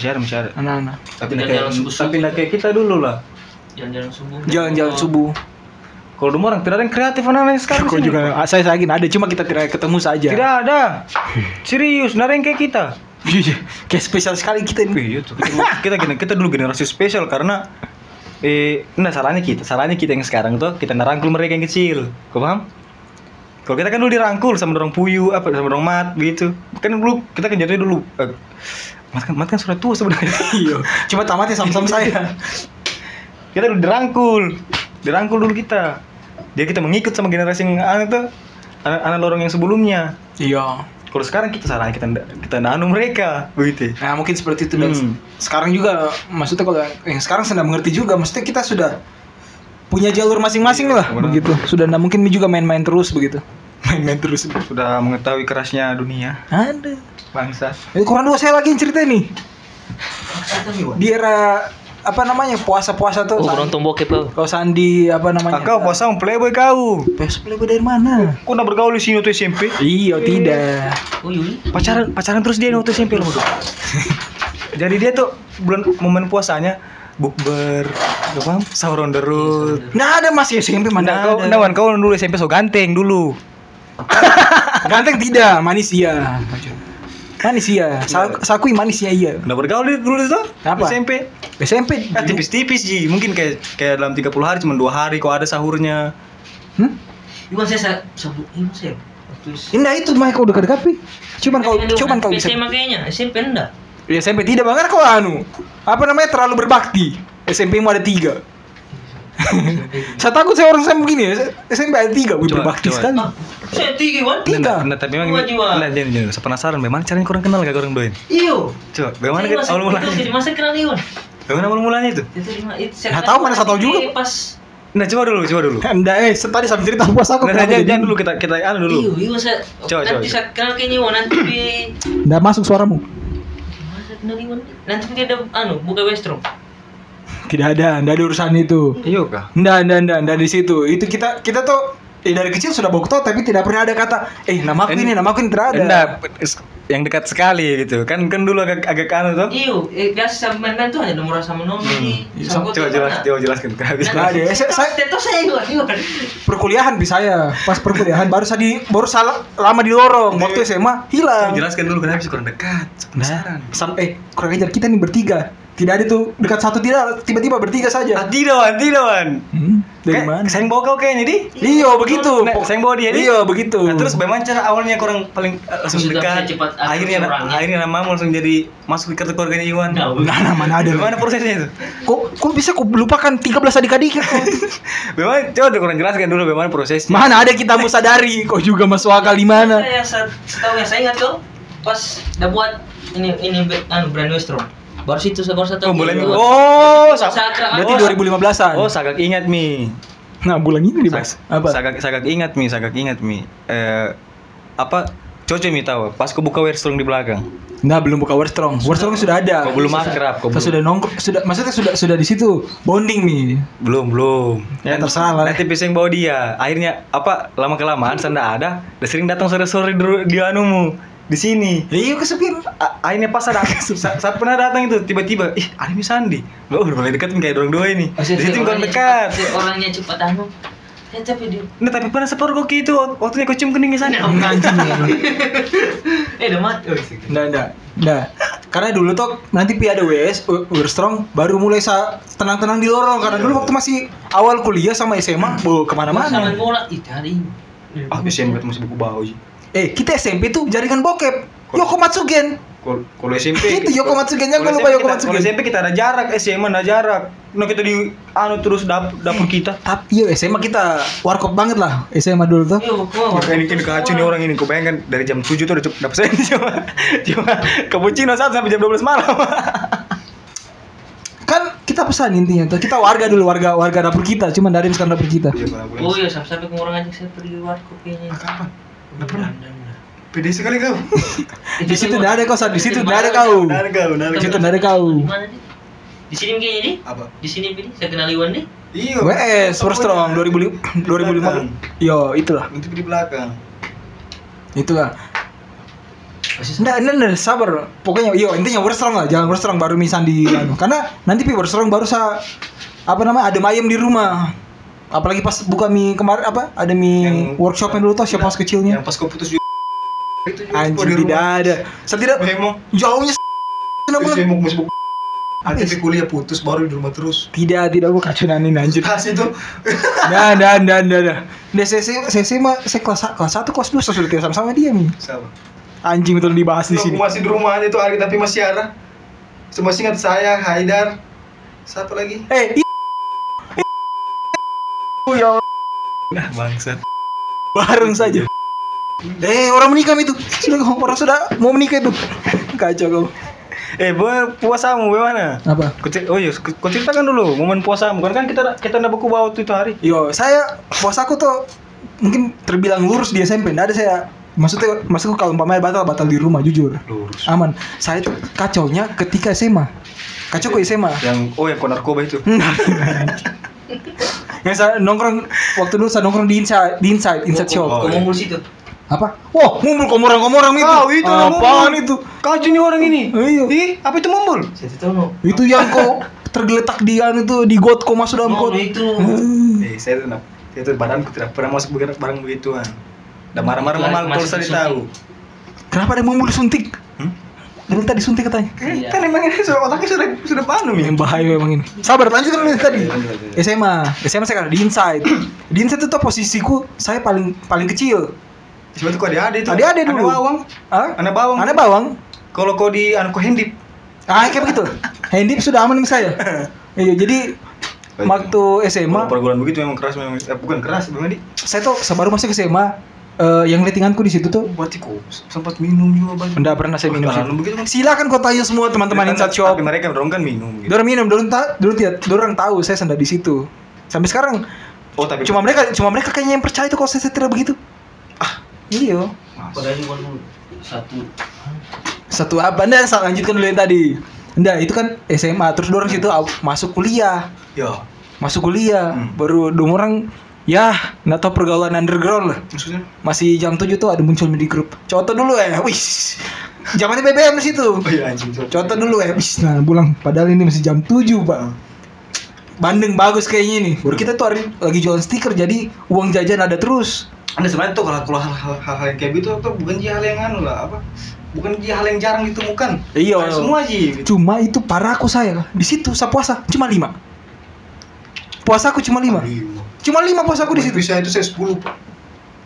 masih ada masih ada anak-anak. tapi nggak kayak tapi nggak kayak kita dulu lah Jalan-jalan subuh. Jalan-jalan Oh, subuh. kalau dulu orang tidak ada yang kreatif anak-anak sekarang Kok sini. juga ah, saya saya yakin ada cuma kita tidak ketemu saja. tidak ada serius nggak ada yang kayak kita Iya, kayak spesial sekali kita ini. Iya. Kita, dulu- kita, kita, dulu generasi spesial karena eh nah salahnya kita, salahnya kita yang sekarang tuh kita ngerangkul mereka yang kecil. Kau paham? Kalau kita kan dulu dirangkul sama orang puyu apa sama orang mat gitu. Kan dulu kita kan jatuhnya dulu eh, mat kan mat kan sudah tua sebenarnya. Iya. Cuma tamatnya sama-sama saya. kita dulu dirangkul. Dirangkul dulu kita. Jadi kita mengikut sama generasi yang anak tuh anak, anak lorong yang sebelumnya. Iya. Kalau sekarang kita salahnya kita kita nanu mereka begitu. Nah mungkin seperti itu dan Hmm. sekarang juga maksudnya kalau yang sekarang sedang mengerti juga maksudnya kita sudah punya jalur masing-masing lah Benar. begitu sudah nggak mungkin juga main-main terus begitu main-main terus Sudah mengetahui kerasnya dunia ada bangsa. ini kurang dua saya lagi yang cerita nih di era apa namanya puasa-puasa tuh Oh, kurang tombok ya, kau Sandi apa namanya kau puasa mau playboy kau. Pes playboy dari mana Kau udah bergaul di sini waktu SMP? iya tidak Oh, iya. Pacaran pacaran terus dia waktu SMP loh. Jadi dia tuh bulan momen puasanya bukber, apa? Sahur on the road. nggak ada masih SMP mana Nah, kau, nah, Wan, kau dulu SMP so ganteng dulu. Ganteng tidak manis iya manis iya Sa sakui manis iya iya Udah bergaul dia dulu itu? Apa? SMP. SMP Ah, tipis-tipis ji, mungkin kayak kayak dalam 30 hari cuma dua hari kok ada sahurnya. hmm? Iwan saya sa- sebut Iwan saya. Indah itu mah kau dekat dekat Cuman kau cuman kau bisa. SMA kayaknya, SMP enggak. Ya SMP tidak banget kau anu. Apa namanya terlalu berbakti. SMP mu ada tiga. saya takut saya orang saya begini ya. SMP ada tiga, Coba, berbakti sekali. Ah, saya tiga Iwan. Tiga. Nah, tapi memang nah, jangan jangan saya penasaran bagaimana caranya kurang kenal gak orang doain? Iyo. Coba, bagaimana Saya masih- awal itu mulanya? Jadi masa kenal Iwan. Bagaimana awal mulanya itu? Itu lima itu saya tahu, mana saya tahu di- juga. Pas Nah, coba dulu, coba dulu. Enggak eh tadi sambil cerita puasa aku Nah, jangan, jadi- jangan dulu kita kita anu dulu. Iyo, Iwan saya Coba, nanti coba, saya kenal kayaknya Iwan nanti di Nggak masuk suaramu. nanti dia ada anu buka Westrom. Tidak ada, enggak ada urusan itu. Iya kah? Enggak, enggak, enggak, enggak di situ. Itu kita kita tuh eh, dari kecil sudah tahu tapi tidak pernah ada kata eh nama aku ini, nama aku ini tidak ada. Enggak, yang dekat sekali gitu. Kan kan dulu agak agak anu tuh. Iyo, eh, biasa sama main tuh hanya nomor sama nomor di Iya, sama Coba jelas, coba jelaskan bisa. Nggak ada. Eh, saya- saya- Tentu saya Iwan. perkuliahan bisa saya pas perkuliahan baru saya di baru salah lama di lorong Iya. waktu SMA hilang Jelaskan dulu kenapa bisa kurang dekat. nah Penasaran. sampai kurang ajar kita nih bertiga Tidak ada tuh dekat satu tidak tiba-tiba bertiga Ah, saja. tidak wan, tidak wan. Hmm, dari Kayak- mana? Sayang bawa kau kayaknya di. Iya begitu. Nah, sayang bawa dia di. Iya begitu. Nah, terus bagaimana cara awalnya kurang paling eh, langsung dekat. cepat Akhirnya seorangnya. akhirnya namamu langsung jadi masuk ke kartu keluarganya Iwan. Nah, Nah, mana ada? Gimana prosesnya itu? Kok kok bisa kok lupakan 13 adik-adik? Bagaimana? Coba kurang jelaskan dulu bagaimana prosesnya. mana ada kita mau sadari? Kok juga masuk akal di mana? Saya yang setahu yang saya ingat tuh pas udah buat ini ini anu brand Westrom. Baru situ baru satu. Oh, bulan ini. Oh, sa- Sakra. Berarti Oh, 2015-an. Oh, sagak ingat mi. Nah, bulan ini dibahas. Apa? Sagak sagak ingat mi, sagak ingat mi. Eh apa? Coco mi tahu. Pas aku buka Wearstrong di belakang. Nah, belum buka Warstrong. Warstrong sudah ada. Kau belum akrab, kau belum. sudah nongkrong, sudah maksudnya sudah sudah di situ bonding nih. Belum, belum. Ya, terserah lah. Nanti bisa yang bawa dia. Akhirnya apa? Lama kelamaan saya ndak ada. Udah sering datang sore-sore di, di anumu di sini. Ya iya kesepian. A- akhirnya pas ada sa- saat pernah datang itu tiba-tiba ih ada mi Sandi lo udah mulai dekat kayak dorong dua ini di situ bukan dekat orangnya cepat anu. Ya tapi dia nah tapi pernah sepor kok itu waktunya kau cium keningnya sana Anjing. eh udah mati. Oh, Nggak, nggak, nggak. Karena dulu tuh nanti pi ada WS, Warstrong baru mulai sa tenang-tenang di lorong karena dulu waktu masih awal kuliah sama SMA, bu Sama ke mana-mana. bola itu hari. ah bisa yang masih buku bau sih Eh kita SMP tuh jaringan bokep. Yoko Matsugen. Kalau kalau SMP Itu Yoko Matsugen, yang kalau gue lupa SMP Yoko kita- Matsugen. Kalau SMP kita ada jarak, SMA ada jarak. Nah kita di anu terus dap, dapur kita. Tapi iya SMA kita warkop banget lah SMA dulu tuh. Yo, gua. Ya, ini kacau nih orang ini. Kau bayangkan dari jam 7 tuh udah cukup dapat saya cuma cuma cappuccino saat sampai jam 12 malam. Kan kita pesan intinya tuh. Kita warga dulu, warga warga dapur kita, cuma dari sekarang dapur kita. Oh iya, sampai sampai orang ngajak saya pergi warkop kayaknya. Kapan? Udah pernah. Pede sekali kau. Di situ nggak ada kau, Sat. di situ nggak ada kau. Benar kau, benar Di kau. situ ada kau. Di sini kayaknya nih. Apa? Di sini pilih. Saya kenal Iwan nih. Iya. WS Warstrong 2000 2005. Yo, itulah. Untuk di belakang. Itulah. Nggak, nggak, nggak, sabar. Pokoknya, yo intinya Warstrong lah, jangan Warstrong baru misan di anu. Karena nanti pi Warstrong baru sa apa namanya ada ayam di rumah. Apalagi pas buka mie kemarin apa? Ada mie Yang- workshopnya dulu tuh siapa mas kecilnya. Yang pas kau putus juga. Itu juga Anjing di tidak ada. Setidak Bemo. jauhnya bulan. Bemo masih buku. Nanti di kuliah putus baru di rumah terus. Tidak, tidak gue kacunan ini anjir. Tas itu. Nah, nah, nah, nah, nah. Nah, saya, saya, saya, saya, mah- saya kelas, kelas 1, kelas 2 saya sudah tidak sama-sama dia nih. Sama. Anjing betul dibahas di sini. masih di rumah aja tuh hari tapi masih ada. Cuma ingat saya, Haidar. Satu lagi. Eh, i- ya Nah, bangsat. bareng saja. Eh, orang menikah itu. Sudah orang sudah mau menikah itu. Kacau kau. Eh, boy, puasamu bagaimana? Apa? Cer- Oh iya, kau kau ceritakan dulu momen puasamu. Kan kan kita kita ndak buku bawa itu hari. Yo, saya puasaku tuh mungkin terbilang lurus di SMP. Nggak ada saya maksudnya maksudku kalau umpamanya batal batal di rumah jujur. Lurus. Aman. Saya tuh kacaunya ketika SMA. Kacau ke SMA. Yang oh yang kau narkoba itu. yang saya nongkrong waktu dulu saya nongkrong di inside di inside inside shop. Oh, ngumpul situ. Apa? Wah, ngumpul komorang-komorang itu. Kau itu Apaan itu? Kacau nih orang ini. Iya. Ih, apa itu mumbul? Saya tahu no. Itu yang kok tergeletak di anu itu di got kok masuk dalam Oh, got. itu. Hmm. Eh, saya tuh saya tuh badanku tidak pernah masuk bergerak barang begituan. Udah marah-marah Itu masih kalau saya tahu. Kenapa ada mumbul disuntik? Dari tadi suntik katanya. Iya. Kan emang ini sudah otaknya sudah sudah panu nih. Yang bahaya memang ini. Sabar, lanjutkan dulu tadi. Iya, iya, iya. SMA, SMA saya kan di inside. Di inside itu posisiku saya paling paling kecil. Sebetulnya kau ada itu. Adik-adik dulu. Anak bawang. Ah? Anak bawang. Anak bawang. Kalau kau di anak kau hendip. Ah, kayak begitu. Handip sudah aman sama saya. Iya, jadi waktu SMA Pergaulan begitu memang keras memang eh, bukan keras memang di. saya tuh baru masuk SMA eh, yang lettinganku di situ tuh Berarti kau sempat minum juga bang. Enggak pernah saya minum. Begitu kan. Silakan kau tanya semua teman-teman inside shop. Tapi mereka dorong kan minum gitu. Dorang minum, dorang tak, dorang tidak, dorang tahu saya sendak di situ. Sampai sekarang Oh tapi cuma mereka, cuma mereka kayaknya yang percaya itu kalau saya, saya tidak begitu. Ah, iya. Padahal satu. Satu apa? Nggak, sa- lanjutkan dulu yang tadi. Nggak, itu kan SMA. Terus dorang situ masuk kuliah, ya masuk kuliah. Hmm. Baru dua orang, ya nggak tahu pergaulan underground lah. maksudnya. Masih jam 7 tuh ada muncul di grup. Contoh dulu ya, wih. Zamannya BBM di situ. Oh iya anjing. Contoh dulu ya, wis, nah pulang. Padahal ini masih jam 7 pak. Bandeng bagus kayaknya nih. Baru kita tuh hari lagi jualan stiker, jadi uang jajan ada terus. Anda sebenarnya tuh kalau kalau hal-hal yang kayak gitu tuh bukan hal yang anu lah apa bukan hal yang jarang ditemukan. Iya. Ada semua ji. gitu. Cuma itu parah aku saya di situ saya puasa cuma lima. Puasa aku cuma lima. Cuma lima puasa aku di situ. Bisa itu saya 10 pak.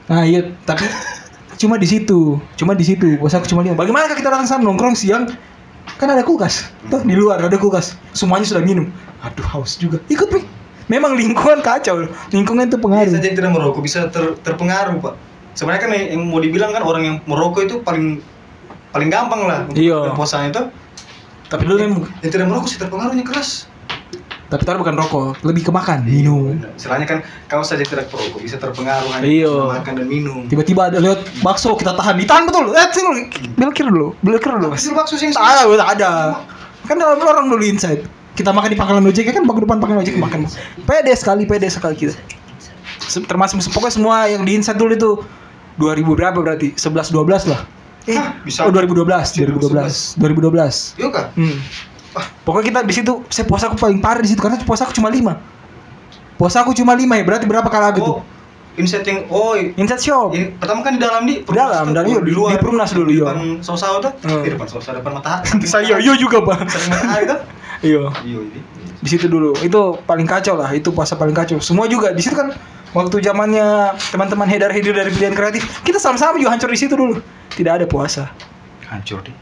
Nah iya tapi cuma di situ, cuma di situ puasa aku cuma lima. Bagaimana kita datang sana nongkrong siang? Kan ada kulkas, tuh di luar ada kulkas. Semuanya sudah minum. Aduh haus juga. Ikut pi. Memang lingkungan kacau. Lingkungan itu Bisa pengaruh. saja yang tidak merokok bisa ter- terpengaruh pak. Sebenarnya kan yang yang mau dibilang kan orang yang merokok itu paling paling gampang lah untuk Iya. puasanya itu. Tapi dulu memang, Yang tidak merokok sih terpengaruhnya keras. Tapi taruh bukan rokok, lebih ke makan, minum. Istilahnya kan kau saja tidak perokok bisa terpengaruh hanya Iya. makan dan minum. Tiba-tiba ada lewat bakso kita tahan, ditahan betul. Eh sini belok kiri dulu, belok kiri dulu. Hasil bakso sih Tak ada, tak ada. Kan dalam lorong dulu inside. Kita makan di pangkalan ojek kan bangku depan pangkalan ojek makan. Pede sekali, pede sekali kita. Termasuk pokoknya semua yang di inside dulu itu 2000 berapa berarti? 11 12 lah. Eh, Hah, bisa? Oh 2012, 2012, 2012. Yuk kak. Hmm. Pokoknya kita di situ saya puasa aku paling parah di situ karena puasa aku cuma 5. Puasa aku cuma 5 ya, berarti berapa kali aku tuh? Oh, inset yang oh Inside shop. ini pertama kan di dalam di dalam, dalam, tuh, iya, di- di Perumnas dulu, iya. depan sosau tuh Hmm. di depan sosau depan matahari Saya yo juga, Bang. matahari tuh Iya. iya ini di situ dulu itu paling kacau lah itu puasa paling kacau semua juga di situ kan waktu zamannya teman-teman hedar hedir dari pilihan kreatif kita sama-sama juga hancur di situ dulu tidak ada puasa hancur deh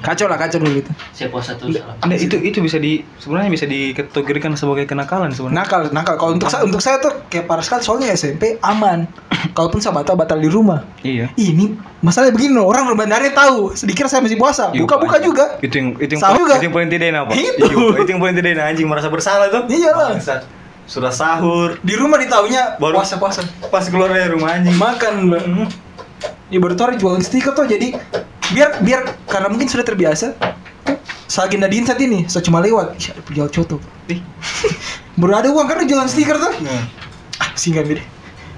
kacau lah kacau dulu itu Saya puasa terus. Nah, itu itu bisa di sebenarnya bisa dikategorikan sebagai kenakalan sebenarnya. nakal nakal kalau untuk saya untuk saya tuh kayak parah sekali soalnya SMP aman kalaupun saya batal batal di rumah Iya. ini masalahnya begini loh orang bandarnya tahu sedikit saya masih puasa Iya, buka buka Pak. juga Itu yang itu yang juga. itu yang paling tidak enak, Pak. Itu. Iya, itu yang paling tidak enak anjing merasa bersalah tuh. Iyalah. Bangsat. Sudah sahur, di rumah ditahunya Baru- puasa puasa pas keluar dari rumah anjing. makan mbak ya baru tahu jualan stiker tuh jadi biar biar karena mungkin sudah terbiasa saya agenda di inside ini saya cuma lewat Ih, ada penjual coto Ih. baru ada uang karena jualan stiker tuh Nah, ah singgah deh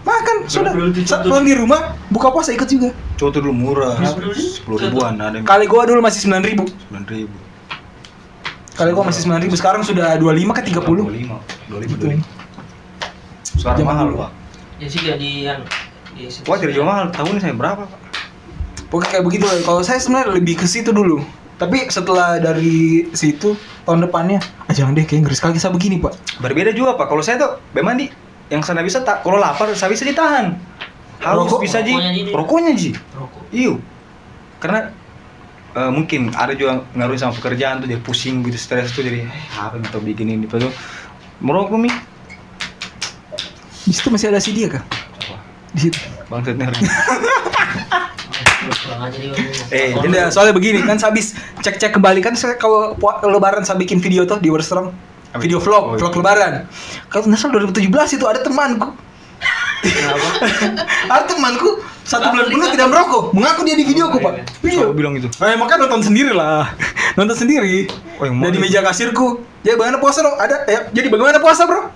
makan sudah saat pulang di rumah buka puasa ikut juga coto dulu murah. Sepuluh ribuan ada yang kali gua dulu masih sembilan ribu sembilan ribu. kali gua masih sembilan ribu sekarang sudah dua lima ke tiga puluh Dua lima, dua lima, Gitu. dua lima. Sekarang mahal pak. Ya sih jadi yang di Wah tidak jual mahal. Tahun saya berapa pak? Pokoknya kayak begitu lah. kalau saya sebenarnya lebih ke situ dulu tapi setelah dari situ tahun depannya ah jangan deh kayak ngeri sekali saya begini pak Berbeda juga pak. Kalau saya tuh memang di yang sana bisa tak. Kalau lapar saya bisa ditahan. Haus Rokok? bisa ji. Rokoknya, Ji. Rokok. Iyo. Karena eh, mungkin ada juga ngaruh sama pekerjaan tuh jadi pusing gitu stres tuh jadi eh, apa yang atau bikin ini tuh merokok mi di situ masih ada si dia kah di situ dia ngomong. Eh, Tidak, soalnya begini kan habis cek-cek kembali kan saya kalau lebaran saya bikin video tuh di Wordstrom Apa video vlog, Oh, iya. vlog lebaran. Kalau nggak salah 2017 itu ada temanku, Kenapa? ada temanku satu bulan penuh tidak merokok, mengaku dia di videoku pak. Iya. Siapa bilang itu Eh, maka nonton sendiri lah, nonton sendiri. Oh, yang Dari meja kasirku, ya bagaimana puasa dong? Ada, ya. Jadi bagaimana puasa bro?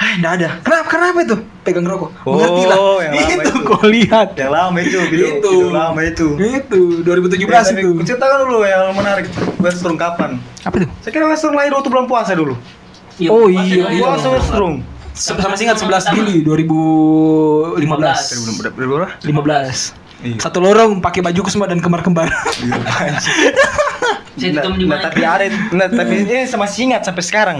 Ah, enggak ada. Kenapa? Kenapa itu? Pegang rokok. Oh, Mengerti lah. yang lama itu, itu. kau lihat. yang lama itu video, itu. video lama itu Itu 2017 Ya, itu. ceritakan dulu yang menarik Westrum kapan Apa tuh? saya kira Westrum lahir waktu bulan puasa dulu Iya, Oh, iya, dong. iya. puasa Westrum Sama singkat 11 Juli 2015. berapa berapa 15. Iya. Satu lorong pakai bajuku semua dan kembar-kembar. Saya Nah, nah, mana? tapi ada nah, tapi ini sama masih ingat sampai sekarang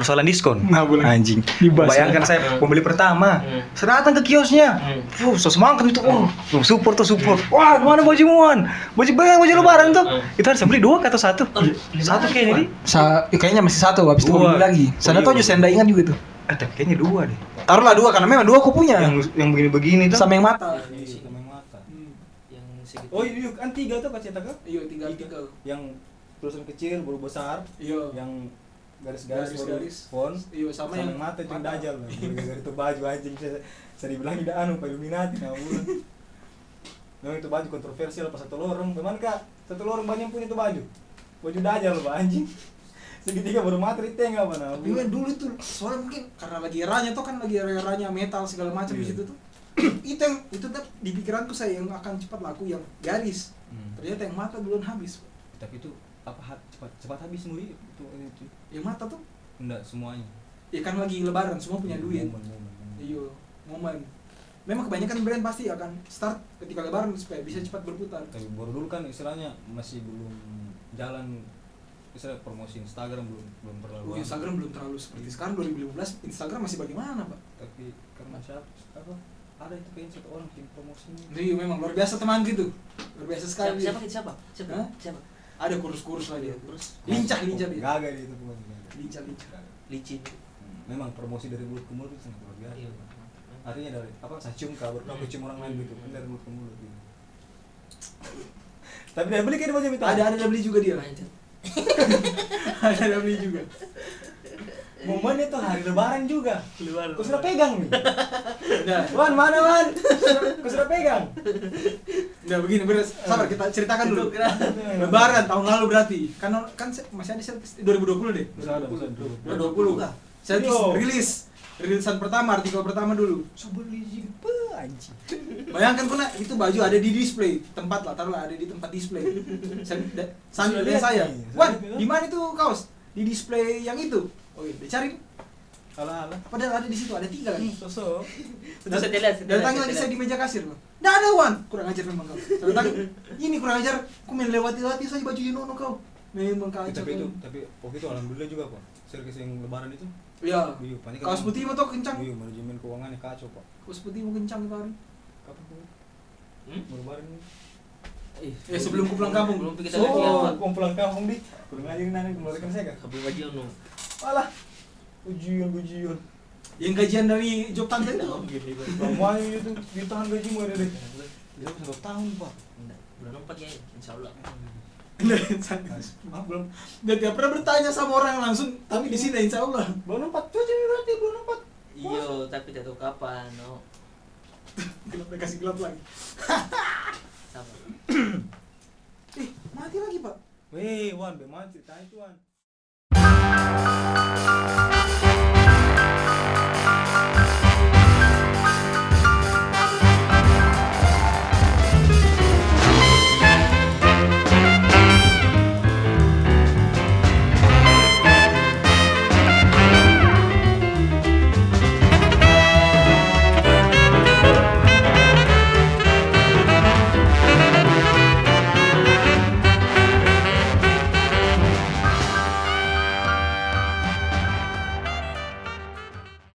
persoalan diskon Nah, boleh. anjing Dibahas. bayangkan saya Hmm. pembeli pertama Hmm. saya datang ke kiosnya Hmm. Fuh, so semangat itu oh tuh, support tuh support wah mana baju muan baju bayang baju lebaran tuh Hmm. itu harus beli dua atau satu Oh, beli satu kayaknya di Sa ya, kayaknya masih satu, habis itu beli lagi. Sana Oh, tuh iya. aja senda ingat juga tuh. eh, tapi kayaknya dua deh Taruhlah dua karena memang dua aku punya. yang yang begini begini tuh Sama yang mata. Iya, sama yang mata. Yang segitu. Oh iya kan tiga tuh cetak kan? Iya, tinggal tinggal. Yang tulisan kecil baru besar, Iya. yang garis-garis Garis-garis. font, Iya, sama, yang mata mata. dajal lah. Gara-gara itu baju anjing saya, saya dibilang tidak anu Pak Illuminati nah. Memang itu baju kontroversial pas satu lorong, teman kak satu lorong banyak punya itu baju. Baju dajal loh Pak, anjing. Segitiga baru mati di tengah apa nah. Tapi kan dulu itu soalnya mungkin karena lagi eranya tuh kan lagi eranya metal segala macam di Iya. situ tuh. itu yang itu tuh di pikiranku saya yang akan cepat laku yang garis. Hmm. Ternyata yang mata duluan habis. Tapi itu apa hat- cepat cepat habis muri itu itu Yang mata tuh enggak semuanya. ya kan lagi lebaran semua punya duit. Momen, momen, momen. Iya, momen. memang kebanyakan brand pasti akan start ketika lebaran supaya bisa cepat berputar tapi baru dulu kan istilahnya masih belum jalan istilah promosi Instagram belum belum terlalu Oh. Instagram belum terlalu seperti sekarang 2015 Instagram masih bagaimana pak? tapi karena siapa apa ada itu kayaknya satu orang tim promosinya Jadi memang luar biasa teman gitu, luar biasa sekali. siapa siapa? Siapa? Siapa? Ada kurus-kurus lah dia. Terus Lincah lincah dia. gagal itu. Lincah lincah. licin. memang promosi dari mulut ke mulut itu sangat luar biasa Iya. artinya dari apa saya cium kabar aku cium orang lain gitu kan dari mulut ke mulut gitu. tapi dia beli kayak macam itu Ada ada beli juga dia. Ada ada beli juga. Momennya tuh hari lebaran juga Keluar. kau sudah pegang nih Nah, Wan mana Wan kau sudah pegang nah begini beres. Sabar kita ceritakan dulu. Itu Lebaran tahun lalu berarti. Kan kan masih ada set- 2020 deh. Masih ada, masih ada. 2020. Saya Yo. rilis rilisan pertama artikel pertama dulu. so beli jipe anjing Bayangkan pernah itu baju ada di display tempat lah taruhlah ada di tempat display. Saya saya. Wan, di mana itu kaos? Di display yang itu. Oh iya, dicari. alah alah Padahal ada di situ ada tiga kan. sosok Terus saya lihat. Dan datang lagi saya di meja kasir loh. Nggak ada Wan, kurang ajar memang kau. Datang, ini kurang ajar. Kau main lewati-lewati saja baju Yunono kau. Memang kacau. tapi itu kau. tapi waktu itu alhamdulillah juga pak servis yang lebaran itu Iya. iya panik Kaos putih mau tuh kencang. iya manajemen keuangannya kacau pak Kaos putih mau kencang itu hari. kapan tuh Hmm? Mau lebaran ini Eh sebelum ku pulang kampung. Belum kita lagi oh apa? mau pulang kampung di kurang ngajarin nanti kembalikan saya kan Kabel baju nu. Alah ujian ujian Yang gajian dari job tante itu. Lamanya itu ditahan gaji mau ada deh dia bisa dua tahun pak Bulan empat ya, insya Allah. ah belum Dan tidak pernah bertanya sama orang langsung, tapi di sini insya Allah. belum empat cuci berarti belum empat Iya, tapi tidak tahu kapan, no. Gelap kasih gelap lagi. Sabar. Eh, mati lagi pak. Weh, Wan, bagaimana ceritanya itu, Wan? Thank you.